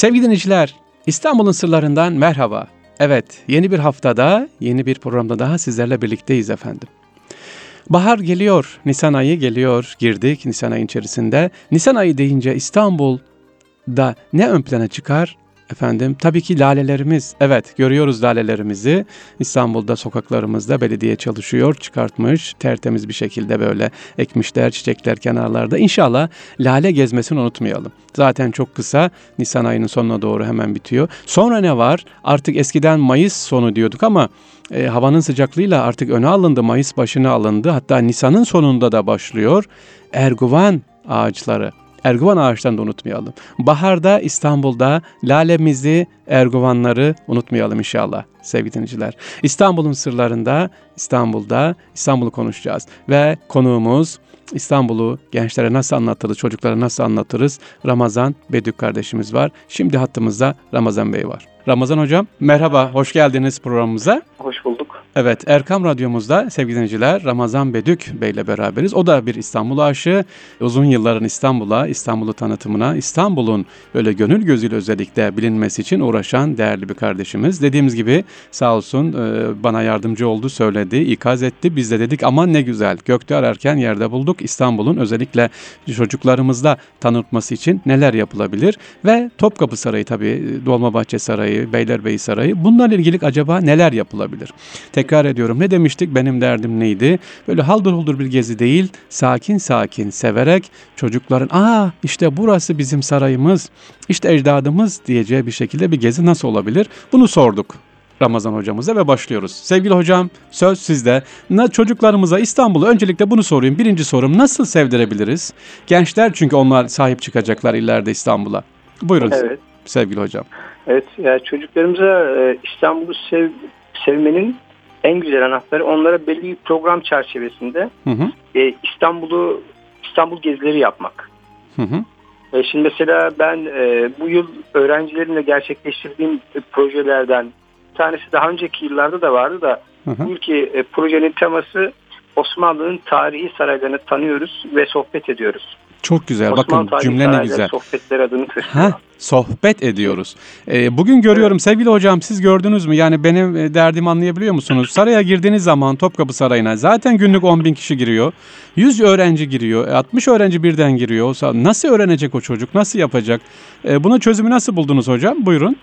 Sevgili dinleyiciler, İstanbul'un sırlarından merhaba. Evet, yeni bir haftada, yeni bir programda daha sizlerle birlikteyiz efendim. Bahar geliyor, Nisan ayı geliyor, girdik Nisan ayın içerisinde. Nisan ayı deyince İstanbul'da ne ön plana çıkar? Efendim tabii ki lalelerimiz. Evet görüyoruz lalelerimizi. İstanbul'da sokaklarımızda belediye çalışıyor, çıkartmış. Tertemiz bir şekilde böyle ekmişler çiçekler kenarlarda. İnşallah lale gezmesini unutmayalım. Zaten çok kısa Nisan ayının sonuna doğru hemen bitiyor. Sonra ne var? Artık eskiden Mayıs sonu diyorduk ama e, havanın sıcaklığıyla artık öne alındı. Mayıs başına alındı. Hatta Nisan'ın sonunda da başlıyor. Erguvan ağaçları Erguvan ağaçlarını da unutmayalım. Baharda İstanbul'da lalemizi, erguvanları unutmayalım inşallah sevgili dinleyiciler. İstanbul'un sırlarında İstanbul'da İstanbul'u konuşacağız ve konuğumuz İstanbul'u gençlere nasıl anlatırız, çocuklara nasıl anlatırız? Ramazan Bedük kardeşimiz var. Şimdi hattımızda Ramazan Bey var. Ramazan Hocam merhaba, hoş geldiniz programımıza. Hoş bulduk. Evet, Erkam Radyomuzda sevgili dinleyiciler Ramazan Bedük Bey ile beraberiz. O da bir İstanbul aşığı. Uzun yılların İstanbul'a, İstanbul'u tanıtımına, İstanbul'un böyle gönül gözüyle özellikle bilinmesi için uğraşan değerli bir kardeşimiz. Dediğimiz gibi sağ olsun e, bana yardımcı oldu, söyledi, ikaz etti. Biz de dedik aman ne güzel gökte ararken yerde bulduk. İstanbul'un özellikle çocuklarımızda tanıtması için neler yapılabilir? Ve Topkapı Sarayı tabii, Dolmabahçe Sarayı, Beylerbeyi Sarayı bunlarla ilgili acaba neler yapılabilir? Tekrar ediyorum ne demiştik benim derdim neydi? Böyle haldır huldur bir gezi değil sakin sakin severek çocukların aa işte burası bizim sarayımız işte ecdadımız diyeceği bir şekilde bir gezi nasıl olabilir? Bunu sorduk Ramazan hocamıza ve başlıyoruz. Sevgili hocam söz sizde. Na çocuklarımıza İstanbul'u öncelikle bunu sorayım. Birinci sorum nasıl sevdirebiliriz? Gençler çünkü onlar sahip çıkacaklar ileride İstanbul'a. Buyurun evet. sevgili hocam. Evet yani çocuklarımıza e, İstanbul'u sev, sevmenin en güzel anahtarı onlara belli bir program çerçevesinde hı hı. E, İstanbul'u İstanbul gezileri yapmak. Hı hı. E, şimdi mesela ben e, bu yıl öğrencilerimle gerçekleştirdiğim projelerden bir tanesi daha önceki yıllarda da vardı da hı hı. ülke e, projenin teması Osmanlı'nın tarihi saraylarını tanıyoruz ve sohbet ediyoruz. Çok güzel. Osmanlı Bakın cümle ne güzel. Sohbetler adını taşıyor. sohbet ediyoruz. Ee, bugün görüyorum evet. sevgili hocam siz gördünüz mü? Yani benim e, derdimi anlayabiliyor musunuz? Saraya girdiğiniz zaman Topkapı Sarayı'na zaten günlük 10 bin kişi giriyor. 100 öğrenci giriyor. 60 e, öğrenci birden giriyor. Nasıl öğrenecek o çocuk? Nasıl yapacak? Ee, bunun çözümü nasıl buldunuz hocam? Buyurun.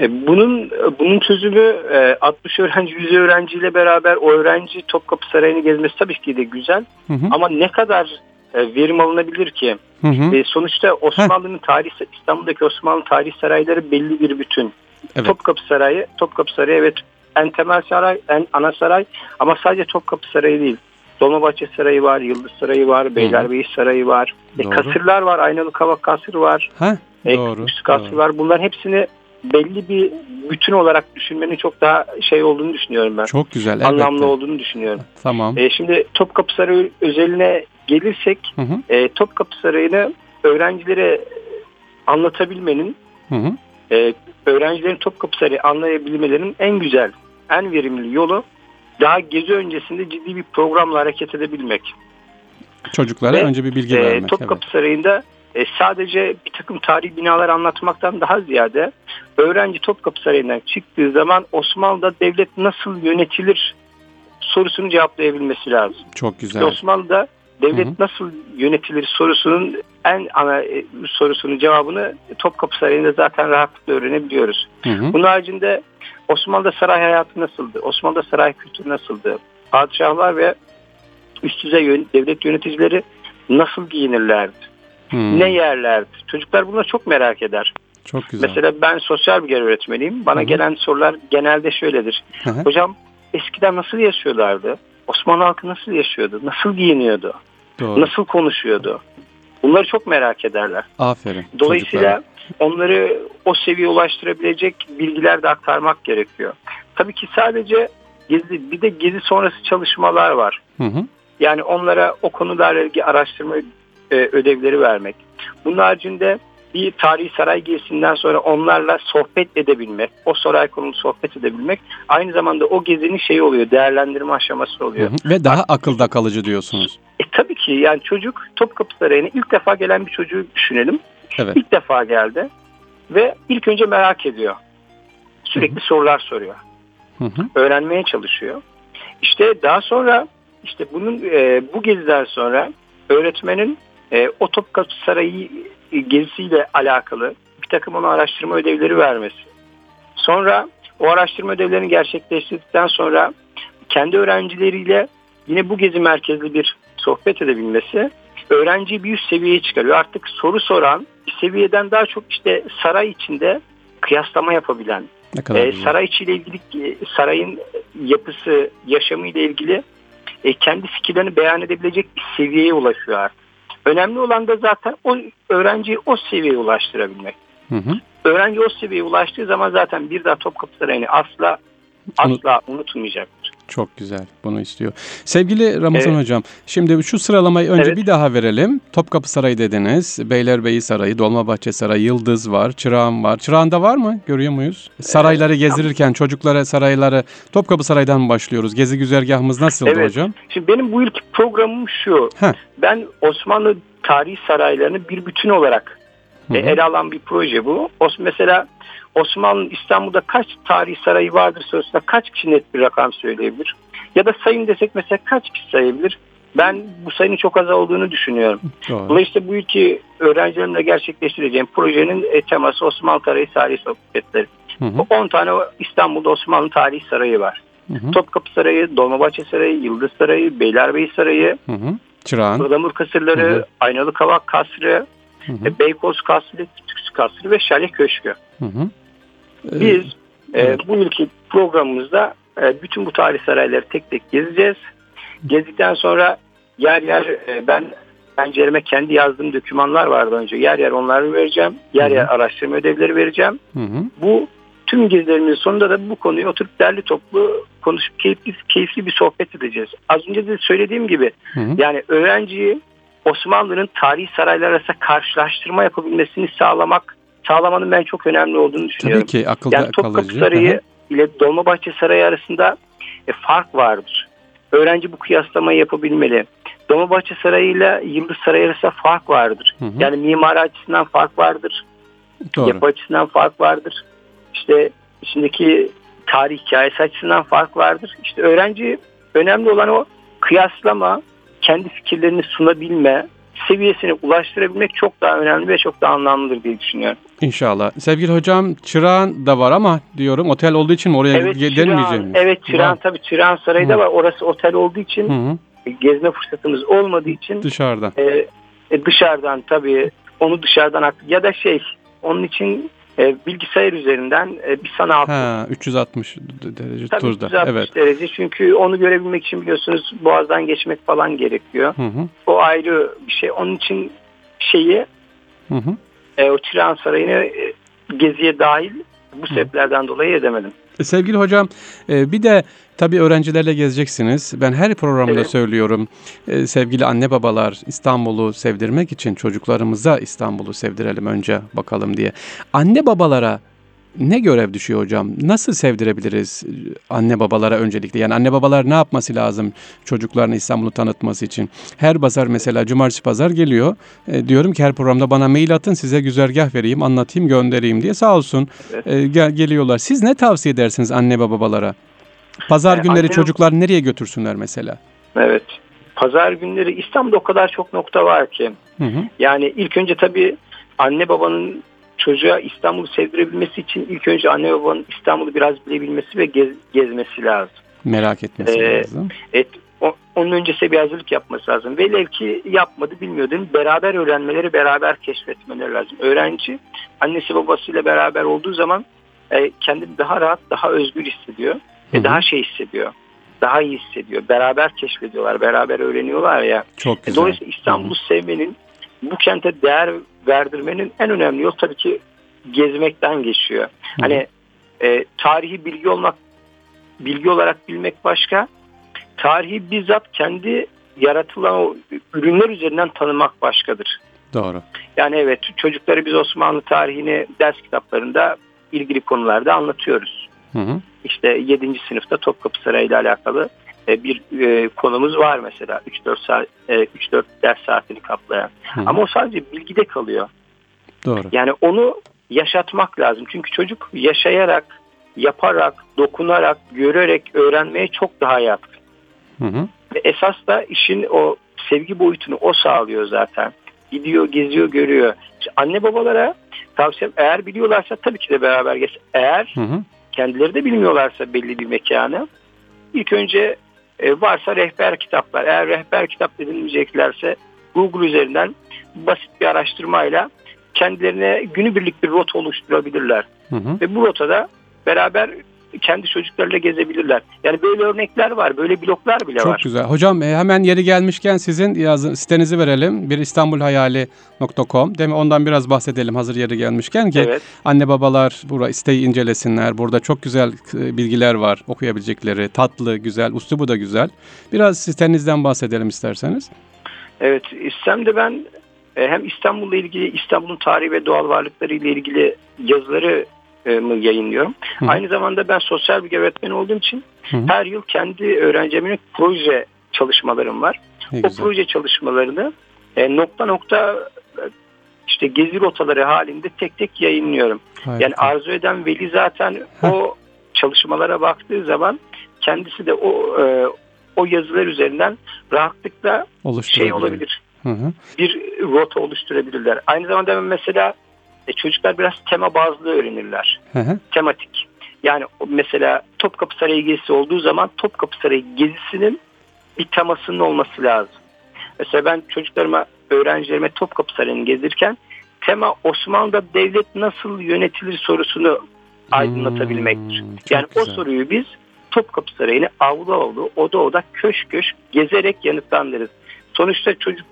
E, bunun bunun çözümü 60 öğrenci 100 öğrenciyle beraber o öğrenci Topkapı Sarayı'nı gezmesi tabii ki de güzel. Hı hı. Ama ne kadar verim alınabilir ki? Hı hı. E, sonuçta Osmanlı'nın tarih İstanbul'daki Osmanlı tarih sarayları belli bir bütün. Evet. Topkapı Sarayı, Topkapı Sarayı evet en temel saray, en ana saray ama sadece Topkapı Sarayı değil. Dolmabahçe Sarayı var, Yıldız Sarayı var, Beylerbeyi Sarayı var. E, kasırlar var, Aynalı Kavak Kasır var. Ha, e, doğru, kasır doğru. var. Bunların hepsini belli bir bütün olarak düşünmenin çok daha şey olduğunu düşünüyorum ben. Çok güzel. Anlamlı elbette. olduğunu düşünüyorum. Tamam. E, şimdi Topkapı Sarayı özeline gelirsek hı hı. E, Topkapı Sarayı'nı öğrencilere anlatabilmenin hı hı. E, öğrencilerin Topkapı Sarayı anlayabilmelerinin en güzel, en verimli yolu daha gezi öncesinde ciddi bir programla hareket edebilmek. Çocuklara Ve, önce bir bilgi e, vermek. Topkapı evet. Sarayı'nda e, sadece bir takım tarihi binalar anlatmaktan daha ziyade öğrenci Topkapı Sarayı'ndan çıktığı zaman Osmanlı'da devlet nasıl yönetilir sorusunu cevaplayabilmesi lazım. Çok güzel. İşte Osmanlı'da devlet hı hı. nasıl yönetilir sorusunun en ana e, sorusunun cevabını Topkapı Sarayı'nda zaten rahatlıkla öğrenebiliyoruz. Hı hı. Bunun haricinde Osmanlı'da saray hayatı nasıldı? Osmanlı'da saray kültürü nasıldı? Padişahlar ve üst düzey devlet yöneticileri nasıl giyinirlerdi? Hmm. Ne yerlerdi? Çocuklar bunu çok merak eder. Çok güzel. Mesela ben sosyal bilgi öğretmeniyim. Bana Hı-hı. gelen sorular genelde şöyledir. Hı-hı. Hocam eskiden nasıl yaşıyorlardı? Osmanlı halkı nasıl yaşıyordu? Nasıl giyiniyordu? Doğru. Nasıl konuşuyordu? Bunları çok merak ederler. Aferin. Dolayısıyla çocuklara. onları o seviyeye ulaştırabilecek bilgiler de aktarmak gerekiyor. Tabii ki sadece gezi, bir de gezi sonrası çalışmalar var. Hı hı. Yani onlara o konularla ilgili araştırma e, ödevleri vermek. Bunun haricinde bir tarihi saray gezisinden sonra onlarla sohbet edebilmek, o saray konulu sohbet edebilmek aynı zamanda o gezinin şeyi oluyor, değerlendirme aşaması oluyor. Hı hı. Ve daha akılda kalıcı diyorsunuz. E, tabii ki yani çocuk Topkapı Sarayı'na ilk defa gelen bir çocuğu düşünelim. Evet. İlk defa geldi. ve ilk önce merak ediyor. Sürekli hı hı. sorular soruyor. Hı hı. Öğrenmeye çalışıyor. İşte daha sonra işte bunun e, bu geziden sonra öğretmenin e, o Topkapı Sarayı gezisiyle alakalı bir takım ona araştırma ödevleri vermesi. Sonra o araştırma ödevlerini gerçekleştirdikten sonra kendi öğrencileriyle yine bu gezi merkezli bir sohbet edebilmesi öğrenciyi bir üst seviyeye çıkarıyor. Artık soru soran seviyeden daha çok işte saray içinde kıyaslama yapabilen, e, saray içiyle ilgili sarayın yapısı, yaşamı ile ilgili e, kendi fikirlerini beyan edebilecek bir seviyeye ulaşıyor artık. Önemli olan da zaten o öğrenciyi o seviyeye ulaştırabilmek. Hı hı. Öğrenci o seviyeye ulaştığı zaman zaten bir daha Topkapı Sarayı'nı asla asla unutmayacaktır. Çok güzel. Bunu istiyor. Sevgili Ramazan evet. Hocam, şimdi şu sıralamayı önce evet. bir daha verelim. Topkapı Sarayı dediniz, Beylerbeyi Sarayı, Dolmabahçe Sarayı, Yıldız var, Çırağan var. Çırağan'da var mı? Görüyor muyuz? Sarayları evet. gezdirirken çocuklara sarayları Topkapı Saray'dan başlıyoruz. Gezi güzergahımız nasıldı evet. hocam? Şimdi benim bu ilk programım şu. Heh. Ben Osmanlı tarihi saraylarını bir bütün olarak Hı-hı. E, ele alan bir proje bu. Mesela Osmanlı İstanbul'da kaç tarihi sarayı vardır sırasında kaç kişi net bir rakam söyleyebilir? Ya da sayın desek mesela kaç kişi sayabilir? Ben bu sayının çok az olduğunu düşünüyorum. Doğru. Dolayısıyla bu iki öğrencilerimle gerçekleştireceğim projenin e, teması Osmanlı Tarihi Tarihi Sohbetleri. Hı hı. 10 tane İstanbul'da Osmanlı Tarihi Sarayı var. Hı hı. Topkapı Sarayı, Dolmabahçe Sarayı, Yıldız Sarayı, Beylerbeyi Sarayı, hı hı. Çırağan, Iğlamur Kasırları, hı hı. Aynalı Kavak Kasrı, hı hı. Beykoz Kasrı, Küçük Kasrı ve Şale Köşkü. Hı hı. Biz e, bu ülke programımızda e, bütün bu tarih sarayları tek tek gezeceğiz. Gezdikten sonra yer yer e, ben pencereme kendi yazdığım dokümanlar vardı önce. Yer yer onları vereceğim. Yer yer araştırma ödevleri vereceğim. Hı hı. Bu tüm gezilerimizin sonunda da bu konuyu oturup derli toplu konuşup keyifli, keyifli bir sohbet edeceğiz. Az önce de söylediğim gibi hı hı. yani öğrenciyi Osmanlı'nın tarihi saraylar arasında karşılaştırma yapabilmesini sağlamak sağlamanın ben çok önemli olduğunu düşünüyorum. Tabii ki akılda yani Topkapı kalıcı. Sarayı Hı-hı. ile Dolmabahçe Sarayı arasında e, fark vardır. Öğrenci bu kıyaslamayı yapabilmeli. Dolmabahçe Sarayı ile Yıldız Sarayı arasında fark vardır. Hı hı. Yani mimari açısından fark vardır. Doğru. Yapı açısından fark vardır. İşte içindeki tarih hikayesi açısından fark vardır. İşte öğrenci önemli olan o kıyaslama, kendi fikirlerini sunabilme, seviyesine ulaştırabilmek çok daha önemli ve çok daha anlamlıdır diye düşünüyorum. İnşallah. Sevgili hocam Çırağan da var ama diyorum otel olduğu için mi oraya evet, denmeyeceğim? Evet Çırağan tabii Çırağan Sarayı da var. Orası otel olduğu için Hı-hı. gezme fırsatımız olmadığı için dışarıdan. E, e, dışarıdan tabii onu dışarıdan ya da şey onun için e, bilgisayar üzerinden e, bir sanal ha, 360 derece Tabii turda. 360 evet. derece çünkü onu görebilmek için biliyorsunuz boğazdan geçmek falan gerekiyor. Hı hı. O ayrı bir şey. Onun için şeyi hı hı. E, o Tiran Sarayı'nı e, geziye dahil bu sebeplerden dolayı edemedim. E, sevgili hocam e, bir de tabii öğrencilerle gezeceksiniz. Ben her programda evet. söylüyorum e, sevgili anne babalar İstanbul'u sevdirmek için çocuklarımıza İstanbul'u sevdirelim önce bakalım diye. Anne babalara ne görev düşüyor hocam? Nasıl sevdirebiliriz anne babalara öncelikle? Yani anne babalar ne yapması lazım çocuklarını İstanbul'u tanıtması için? Her pazar mesela cumartesi pazar geliyor. E, diyorum ki her programda bana mail atın size güzergah vereyim, anlatayım, göndereyim diye. Sağ olsun e, gel, geliyorlar. Siz ne tavsiye edersiniz anne babalara? Pazar e, günleri anne... çocuklar nereye götürsünler mesela? Evet. Pazar günleri İstanbul'da o kadar çok nokta var ki. Hı hı. Yani ilk önce tabii anne babanın çocuğa İstanbul'u sevdirebilmesi için ilk önce anne babanın İstanbul'u biraz bilebilmesi ve gez, gezmesi lazım. Merak etmesi ee, lazım. Evet, onun öncesi bir hazırlık yapması lazım. Velev ki yapmadı bilmiyordu. Beraber öğrenmeleri, beraber keşfetmeleri lazım. Öğrenci annesi babasıyla beraber olduğu zaman e, kendini daha rahat, daha özgür hissediyor. Ve Hı-hı. daha şey hissediyor. Daha iyi hissediyor. Beraber keşfediyorlar, beraber öğreniyorlar ya. Çok güzel. Dolayısıyla İstanbul'u sevmenin bu kente değer verdirmenin en önemli yol tabii ki gezmekten geçiyor. Hı. Hani e, tarihi bilgi olmak, bilgi olarak bilmek başka. Tarihi bizzat kendi yaratılan o ürünler üzerinden tanımak başkadır. Doğru. Yani evet çocukları biz Osmanlı tarihini ders kitaplarında ilgili konularda anlatıyoruz. Hı hı. İşte 7. sınıfta Topkapı Sarayı ile alakalı e, bir e, konumuz var mesela 3-4 saat e, 3-4 ders saatini kaplayan. Hı. Ama o sadece bilgide kalıyor. Doğru. Yani onu yaşatmak lazım. Çünkü çocuk yaşayarak, yaparak, dokunarak, görerek öğrenmeye çok daha yatkın. Hı hı. Ve esas da işin o sevgi boyutunu o sağlıyor zaten. Gidiyor, geziyor, görüyor. İşte anne babalara tavsiyem eğer biliyorlarsa tabii ki de beraber geç. Eğer hı hı. kendileri de bilmiyorlarsa belli bir mekanı ilk önce e, varsa rehber kitaplar. Eğer rehber kitap edinmeyeceklerse Google üzerinden basit bir araştırmayla kendilerine günübirlik bir rota oluşturabilirler. Hı hı. Ve bu rotada beraber kendi çocuklarıyla gezebilirler. Yani böyle örnekler var, böyle bloklar bile Çok var. Çok güzel. Hocam e, hemen yeri gelmişken sizin yazın, sitenizi verelim. Bir İstanbulhayali.com. Değil mi? Ondan biraz bahsedelim hazır yeri gelmişken ki evet. anne babalar burada siteyi incelesinler. Burada çok güzel e, bilgiler var okuyabilecekleri. Tatlı, güzel, üslubu da güzel. Biraz sitenizden bahsedelim isterseniz. Evet, İstem'de ben e, hem İstanbul'la ilgili İstanbul'un tarihi ve doğal varlıkları ile ilgili yazıları yayınlıyorum. Hı. Aynı zamanda ben sosyal bir öğretmen olduğum için Hı. her yıl kendi öğrencimin proje çalışmalarım var. Ne o güzel. proje çalışmalarını e, nokta nokta işte gezi rotaları halinde tek tek yayınlıyorum. Harika. Yani arzu eden veli zaten Heh. o çalışmalara baktığı zaman kendisi de o e, o yazılar üzerinden rahatlıkla şey olabilir. Hı hı. Bir rota oluşturabilirler. Aynı zamanda ben mesela e, çocuklar biraz tema bazlı öğrenirler. Hı hı. Tematik. Yani mesela Topkapı Sarayı gezisi olduğu zaman Topkapı Sarayı gezisinin bir temasının olması lazım. Mesela ben çocuklarıma, öğrencilerime Topkapı Sarayı'nı gezirken tema Osmanlı'da devlet nasıl yönetilir sorusunu aydınlatabilmektir. Hmm, yani güzel. o soruyu biz Topkapı Sarayı'nı avlu avlu, oda oda, köşk köşk gezerek yanıtlandırırız. Sonuçta çocuk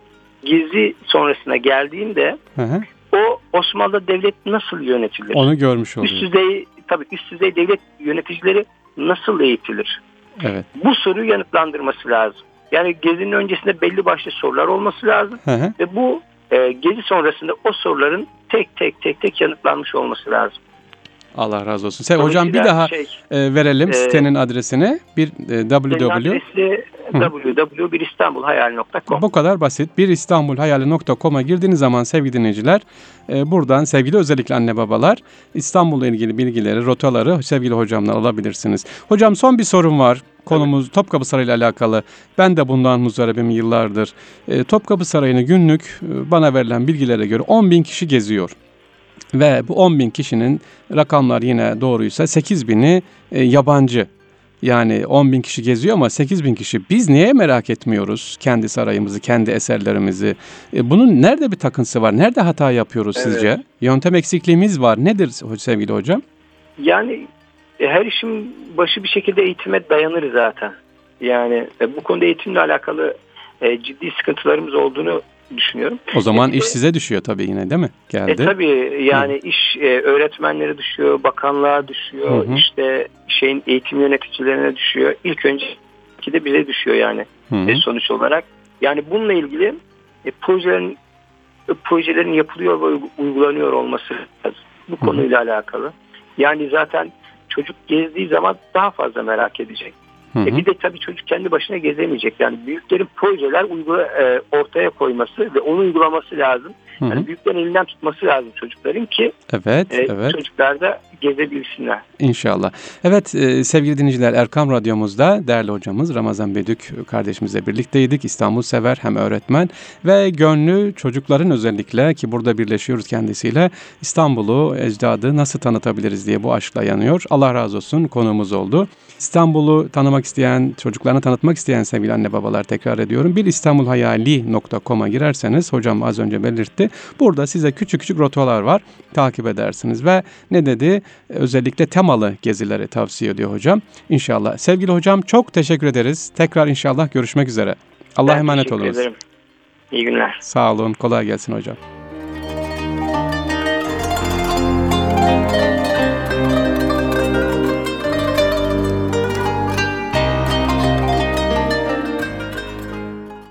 gezi sonrasına geldiğinde hı hı o Osmanlı devlet nasıl yönetilir? Onu görmüş oluyor. Üst düzey tabii üst düzey devlet yöneticileri nasıl eğitilir? Evet. Bu soruyu yanıtlandırması lazım. Yani gezinin öncesinde belli başlı sorular olması lazım hı hı. ve bu e, gezi sonrasında o soruların tek tek tek tek yanıtlanmış olması lazım. Allah razı olsun. Sen hocam bir daha şey, e, verelim e, sitenin adresini. Bir e, www. www.biristanbulhayali.com Bu kadar basit. Biristanbulhayali.com'a girdiğiniz zaman sevgili dinleyiciler e, buradan sevgili özellikle anne babalar İstanbul'la ilgili bilgileri, rotaları sevgili hocamdan alabilirsiniz. Hocam son bir sorum var. Konumuz evet. Topkapı Sarayı ile alakalı. Ben de bundan muzdaribim yıllardır. E, Topkapı Sarayı'nı günlük e, bana verilen bilgilere göre 10 bin kişi geziyor. Ve bu 10 bin kişinin rakamlar yine doğruysa 8 bini e, yabancı. Yani 10 bin kişi geziyor ama 8 bin kişi. Biz niye merak etmiyoruz kendi sarayımızı, kendi eserlerimizi? E, bunun nerede bir takıntısı var? Nerede hata yapıyoruz evet. sizce? Yöntem eksikliğimiz var. Nedir sevgili hocam? Yani e, her işin başı bir şekilde eğitime dayanır zaten. Yani e, bu konuda eğitimle alakalı e, ciddi sıkıntılarımız olduğunu düşünüyorum. O zaman e, iş size düşüyor tabii yine değil mi? Geldi. E tabii yani Hı. iş e, öğretmenlere düşüyor, bakanlığa düşüyor, Hı. işte şeyin eğitim yöneticilerine düşüyor. İlk önce ki de bize düşüyor yani e, sonuç olarak. Yani bununla ilgili e, projelerin e, projelerin yapılıyor ve uygulanıyor olması lazım. Bu Hı. konuyla alakalı. Yani zaten çocuk gezdiği zaman daha fazla merak edecek. Hı hı. E bir de tabii çocuk kendi başına gezemeyecek. Yani büyüklerin projeler uygula, e, ortaya koyması ve onu uygulaması lazım. Hı hı. Yani büyüklerin elinden tutması lazım çocukların ki evet, e, evet. çocuklar da gezebilsinler. İnşallah. Evet e, sevgili dinleyiciler Erkam Radyomuzda değerli hocamız Ramazan Bedük kardeşimizle birlikteydik. İstanbul sever hem öğretmen ve gönlü çocukların özellikle ki burada birleşiyoruz kendisiyle İstanbul'u, ecdadı nasıl tanıtabiliriz diye bu aşkla yanıyor. Allah razı olsun konuğumuz oldu. İstanbul'u tanımak isteyen, çocuklarını tanıtmak isteyen sevgili anne babalar tekrar ediyorum. Bir İstanbulhayali.com'a girerseniz hocam az önce belirtti. Burada size küçük küçük rotalar var. Takip edersiniz ve ne dedi? Özellikle temalı gezileri tavsiye ediyor hocam. İnşallah. Sevgili hocam çok teşekkür ederiz. Tekrar inşallah görüşmek üzere. Allah'a emanet olunuz. Ederim. İyi günler. Sağ olun. Kolay gelsin hocam.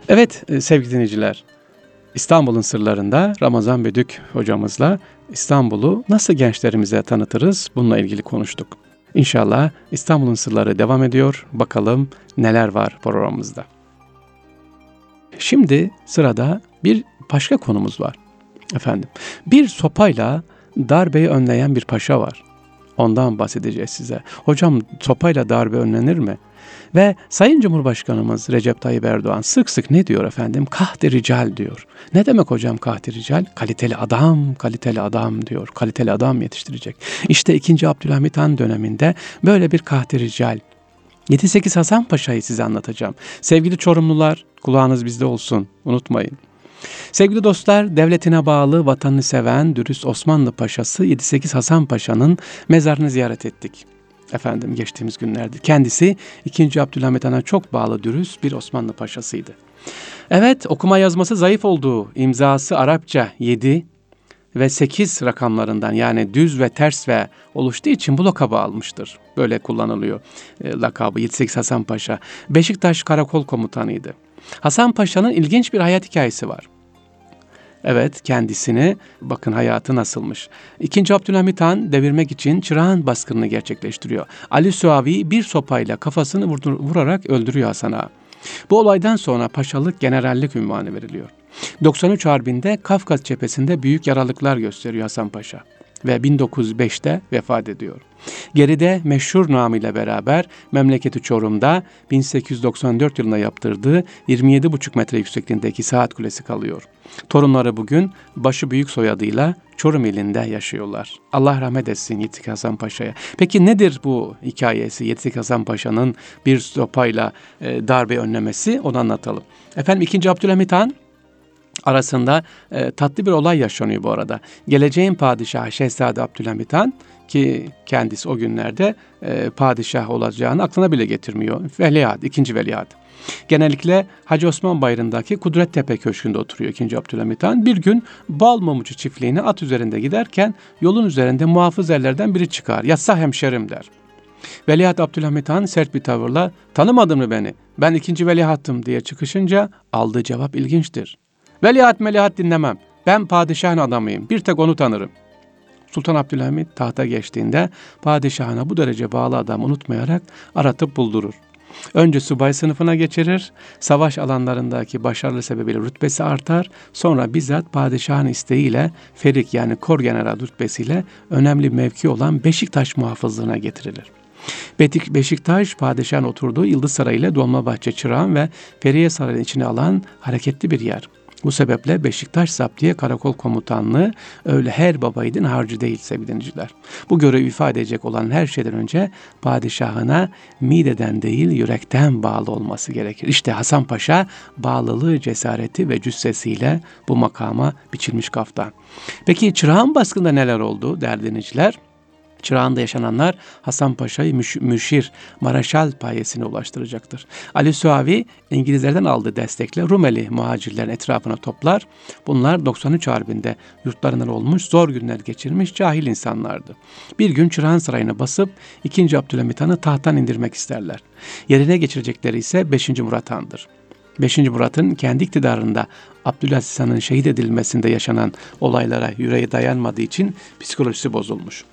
Evet e, sevgili dinleyiciler, İstanbul'un sırlarında Ramazan Bedük hocamızla İstanbul'u nasıl gençlerimize tanıtırız bununla ilgili konuştuk. İnşallah İstanbul'un sırları devam ediyor. Bakalım neler var programımızda. Şimdi sırada bir başka konumuz var. Efendim, bir sopayla darbeyi önleyen bir paşa var. Ondan bahsedeceğiz size. Hocam sopayla darbe önlenir mi? Ve Sayın Cumhurbaşkanımız Recep Tayyip Erdoğan sık sık ne diyor efendim? Kahdi rical diyor. Ne demek hocam kahdi rical? Kaliteli adam, kaliteli adam diyor. Kaliteli adam yetiştirecek. İşte 2. Abdülhamit Han döneminde böyle bir kahdi rical 7-8 Hasan Paşa'yı size anlatacağım. Sevgili Çorumlular kulağınız bizde olsun unutmayın. Sevgili dostlar, devletine bağlı, vatanını seven, dürüst Osmanlı Paşası 7-8 Hasan Paşa'nın mezarını ziyaret ettik. Efendim geçtiğimiz günlerde. Kendisi 2. Abdülhamit Han'a çok bağlı, dürüst bir Osmanlı Paşasıydı. Evet, okuma yazması zayıf olduğu, imzası Arapça 7 ve 8 rakamlarından yani düz ve ters ve oluştuğu için bu lakabı almıştır. Böyle kullanılıyor e, lakabı 7-8 Hasan Paşa. Beşiktaş Karakol Komutanıydı. Hasan Paşa'nın ilginç bir hayat hikayesi var. Evet kendisini bakın hayatı nasılmış. İkinci Abdülhamit Han devirmek için Çırağan baskınını gerçekleştiriyor. Ali Suavi bir sopayla kafasını vurarak öldürüyor Hasan Ağa. Bu olaydan sonra paşalık generallik ünvanı veriliyor. 93 Harbi'nde Kafkas cephesinde büyük yaralıklar gösteriyor Hasan Paşa ve 1905'te vefat ediyor. Geride meşhur namıyla beraber memleketi Çorum'da 1894 yılında yaptırdığı 27,5 metre yüksekliğindeki saat kulesi kalıyor. Torunları bugün başı büyük soyadıyla Çorum ilinde yaşıyorlar. Allah rahmet etsin Yitik Hasan Paşa'ya. Peki nedir bu hikayesi Yitik Hasan Paşa'nın bir sopayla e, darbe önlemesi onu anlatalım. Efendim 2. Abdülhamit Han arasında e, tatlı bir olay yaşanıyor bu arada. Geleceğin padişahı Şehzade Abdülhamit Han ki kendisi o günlerde e, padişah olacağını aklına bile getirmiyor. Veliaht, ikinci veliaht. Genellikle Hacı Osman Bayırı'ndaki Kudrettepe Köşkü'nde oturuyor 2. Abdülhamit Han. Bir gün bal mumucu çiftliğine at üzerinde giderken yolun üzerinde muhafız erlerden biri çıkar. Yatsa hemşerim der. Veliaht Abdülhamit Han sert bir tavırla tanımadın mı beni? Ben ikinci veliahtım diye çıkışınca aldığı cevap ilginçtir. Veliaht melihat dinlemem. Ben padişahın adamıyım. Bir tek onu tanırım. Sultan Abdülhamit tahta geçtiğinde padişahına bu derece bağlı adam unutmayarak aratıp buldurur. Önce subay sınıfına geçirir, savaş alanlarındaki başarılı sebebiyle rütbesi artar, sonra bizzat padişahın isteğiyle Ferik yani kor general rütbesiyle önemli mevki olan Beşiktaş muhafızlığına getirilir. Beşiktaş padişahın oturduğu Yıldız Sarayı ile Dolmabahçe Çırağan ve Feriye Sarayı'nın içine alan hareketli bir yer. Bu sebeple Beşiktaş Zaptiye Karakol Komutanlığı öyle her babaydın harcı değil sevgili Bu görevi ifade edecek olan her şeyden önce padişahına mideden değil yürekten bağlı olması gerekir. İşte Hasan Paşa bağlılığı, cesareti ve cüssesiyle bu makama biçilmiş kaftan. Peki Çırağan baskında neler oldu değerli dinleyiciler? Çırağında yaşananlar Hasan Paşa'yı müş, müşir, maraşal payesine ulaştıracaktır. Ali Suavi İngilizlerden aldığı destekle Rumeli muhacirlerin etrafına toplar. Bunlar 93 Harbi'nde yurtlarından olmuş, zor günler geçirmiş cahil insanlardı. Bir gün Çırağan Sarayı'na basıp 2. Abdülhamit Han'ı tahttan indirmek isterler. Yerine geçirecekleri ise 5. Murat Han'dır. 5. Murat'ın kendi iktidarında Abdülaziz Han'ın şehit edilmesinde yaşanan olaylara yüreği dayanmadığı için psikolojisi bozulmuş.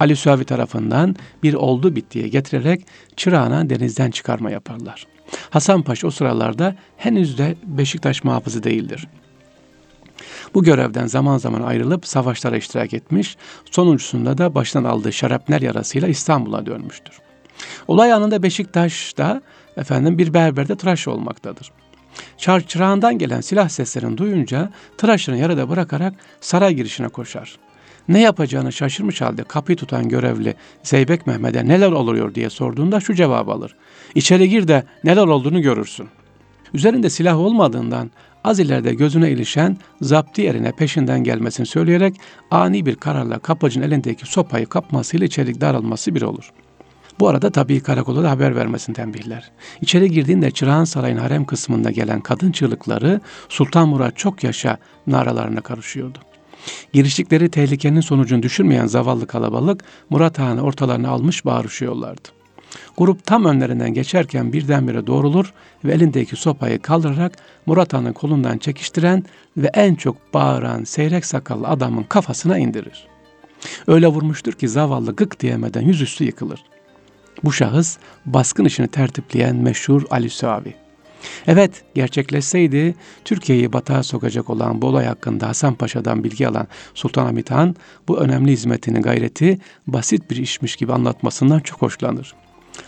Ali Suavi tarafından bir oldu bittiye getirerek çırağına denizden çıkarma yaparlar. Hasan Paşa o sıralarda henüz de Beşiktaş muhafızı değildir. Bu görevden zaman zaman ayrılıp savaşlara iştirak etmiş, sonuncusunda da baştan aldığı şarapnel yarasıyla İstanbul'a dönmüştür. Olay anında Beşiktaş'ta efendim bir berberde tıraş olmaktadır. Çar çırağından gelen silah seslerini duyunca tıraşını yarıda bırakarak saray girişine koşar ne yapacağını şaşırmış halde kapıyı tutan görevli Zeybek Mehmet'e neler oluyor diye sorduğunda şu cevap alır. İçeri gir de neler olduğunu görürsün. Üzerinde silah olmadığından az ileride gözüne ilişen zapti yerine peşinden gelmesini söyleyerek ani bir kararla kapıcının elindeki sopayı kapmasıyla içeri daralması bir olur. Bu arada tabii karakola da haber vermesini tembihler. İçeri girdiğinde Çırağan Sarayı'nın harem kısmında gelen kadın çığlıkları Sultan Murat çok yaşa naralarına karışıyordu. Giriştikleri tehlikenin sonucunu düşürmeyen zavallı kalabalık Murat Han'ı ortalarına almış bağırışıyorlardı. Grup tam önlerinden geçerken birdenbire doğrulur ve elindeki sopayı kaldırarak Murat Han'ın kolundan çekiştiren ve en çok bağıran seyrek sakallı adamın kafasına indirir. Öyle vurmuştur ki zavallı gık diyemeden yüzüstü yıkılır. Bu şahıs baskın işini tertipleyen meşhur Ali Suavi. Evet gerçekleşseydi Türkiye'yi batağa sokacak olan bu olay hakkında Hasan Paşa'dan bilgi alan Sultan Hamit Han bu önemli hizmetini gayreti basit bir işmiş gibi anlatmasından çok hoşlanır.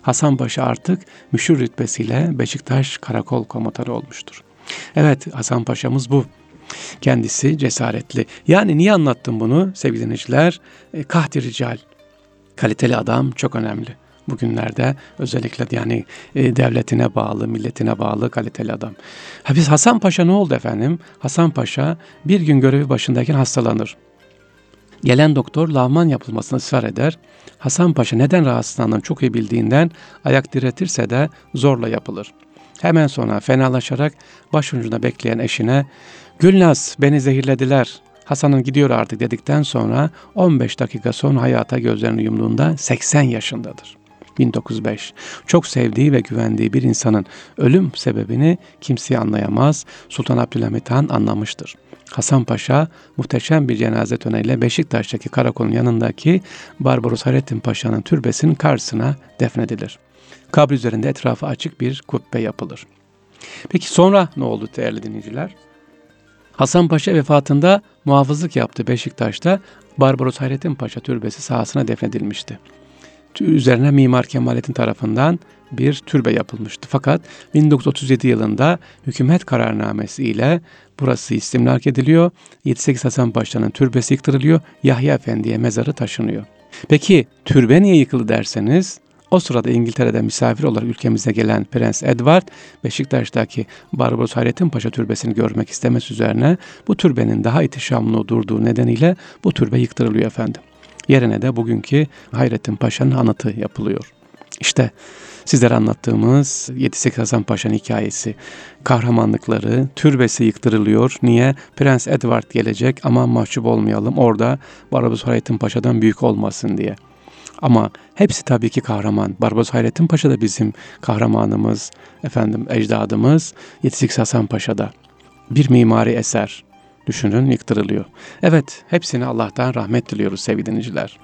Hasan Paşa artık müşür rütbesiyle Beşiktaş Karakol Komutanı olmuştur. Evet Hasan Paşa'mız bu. Kendisi cesaretli. Yani niye anlattım bunu sevgili dinleyiciler? E, kahdi rical. Kaliteli adam çok önemli. Bugünlerde özellikle yani e, devletine bağlı, milletine bağlı kaliteli adam. Ha biz Hasan Paşa ne oldu efendim? Hasan Paşa bir gün görevi başındayken hastalanır. Gelen doktor lavman yapılmasını ısrar eder. Hasan Paşa neden rahatsızlandığını çok iyi bildiğinden ayak diretirse de zorla yapılır. Hemen sonra fenalaşarak başucunda bekleyen eşine Gülnaz beni zehirlediler. Hasan'ın gidiyor artık dedikten sonra 15 dakika sonra hayata gözlerini yumduğunda 80 yaşındadır. 1905. Çok sevdiği ve güvendiği bir insanın ölüm sebebini kimseye anlayamaz. Sultan Abdülhamit Han anlamıştır. Hasan Paşa muhteşem bir cenaze töreniyle Beşiktaş'taki karakolun yanındaki Barbaros Hayrettin Paşa'nın türbesinin karşısına defnedilir. Kabri üzerinde etrafı açık bir kubbe yapılır. Peki sonra ne oldu değerli dinleyiciler? Hasan Paşa vefatında muhafızlık yaptı Beşiktaş'ta Barbaros Hayrettin Paşa türbesi sahasına defnedilmişti. Üzerine Mimar Kemalettin tarafından bir türbe yapılmıştı. Fakat 1937 yılında hükümet kararnamesi ile burası istimlak ediliyor. 7-8 Hasan Paşa'nın türbesi yıktırılıyor. Yahya Efendi'ye mezarı taşınıyor. Peki türbe niye yıkıldı derseniz o sırada İngiltere'de misafir olarak ülkemize gelen Prens Edward, Beşiktaş'taki Barbaros Hayrettin Paşa türbesini görmek istemesi üzerine bu türbenin daha ihtişamlı durduğu nedeniyle bu türbe yıktırılıyor efendim. Yerine de bugünkü Hayrettin Paşa'nın anıtı yapılıyor. İşte sizlere anlattığımız 7-8 Hasan Paşa'nın hikayesi, kahramanlıkları, türbesi yıktırılıyor. Niye? Prens Edward gelecek ama mahcup olmayalım. Orada Barbaros Hayrettin Paşa'dan büyük olmasın diye. Ama hepsi tabii ki kahraman. Barbaros Hayrettin Paşa da bizim kahramanımız, efendim ecdadımız. 7-8 Hasan Paşa'da bir mimari eser düşünün yıktırılıyor. Evet hepsine Allah'tan rahmet diliyoruz sevgili dinleyiciler.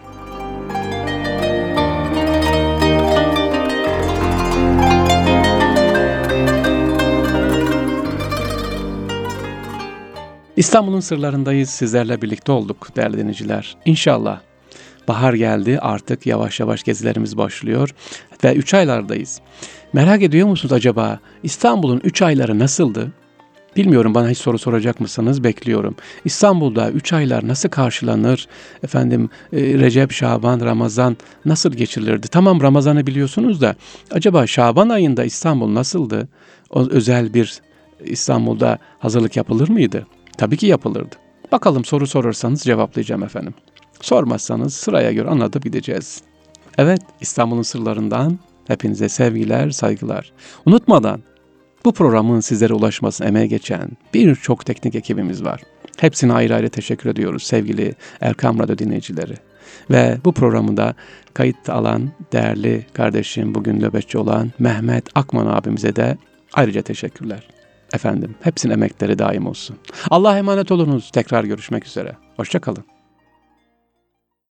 İstanbul'un sırlarındayız. Sizlerle birlikte olduk değerli dinleyiciler. İnşallah bahar geldi artık yavaş yavaş gezilerimiz başlıyor ve 3 aylardayız. Merak ediyor musunuz acaba İstanbul'un 3 ayları nasıldı? Bilmiyorum bana hiç soru soracak mısınız? Bekliyorum. İstanbul'da 3 aylar nasıl karşılanır? Efendim e, Recep, Şaban, Ramazan nasıl geçirilirdi? Tamam Ramazan'ı biliyorsunuz da acaba Şaban ayında İstanbul nasıldı? O özel bir İstanbul'da hazırlık yapılır mıydı? Tabii ki yapılırdı. Bakalım soru sorarsanız cevaplayacağım efendim. Sormazsanız sıraya göre anlatıp gideceğiz. Evet İstanbul'un sırlarından hepinize sevgiler, saygılar. Unutmadan bu programın sizlere ulaşmasına emeğe geçen birçok teknik ekibimiz var. Hepsine ayrı ayrı teşekkür ediyoruz sevgili Erkam Radyo dinleyicileri. Ve bu programı da kayıt alan değerli kardeşim bugün nöbetçi olan Mehmet Akman abimize de ayrıca teşekkürler. Efendim hepsinin emekleri daim olsun. Allah'a emanet olunuz. Tekrar görüşmek üzere. Hoşçakalın.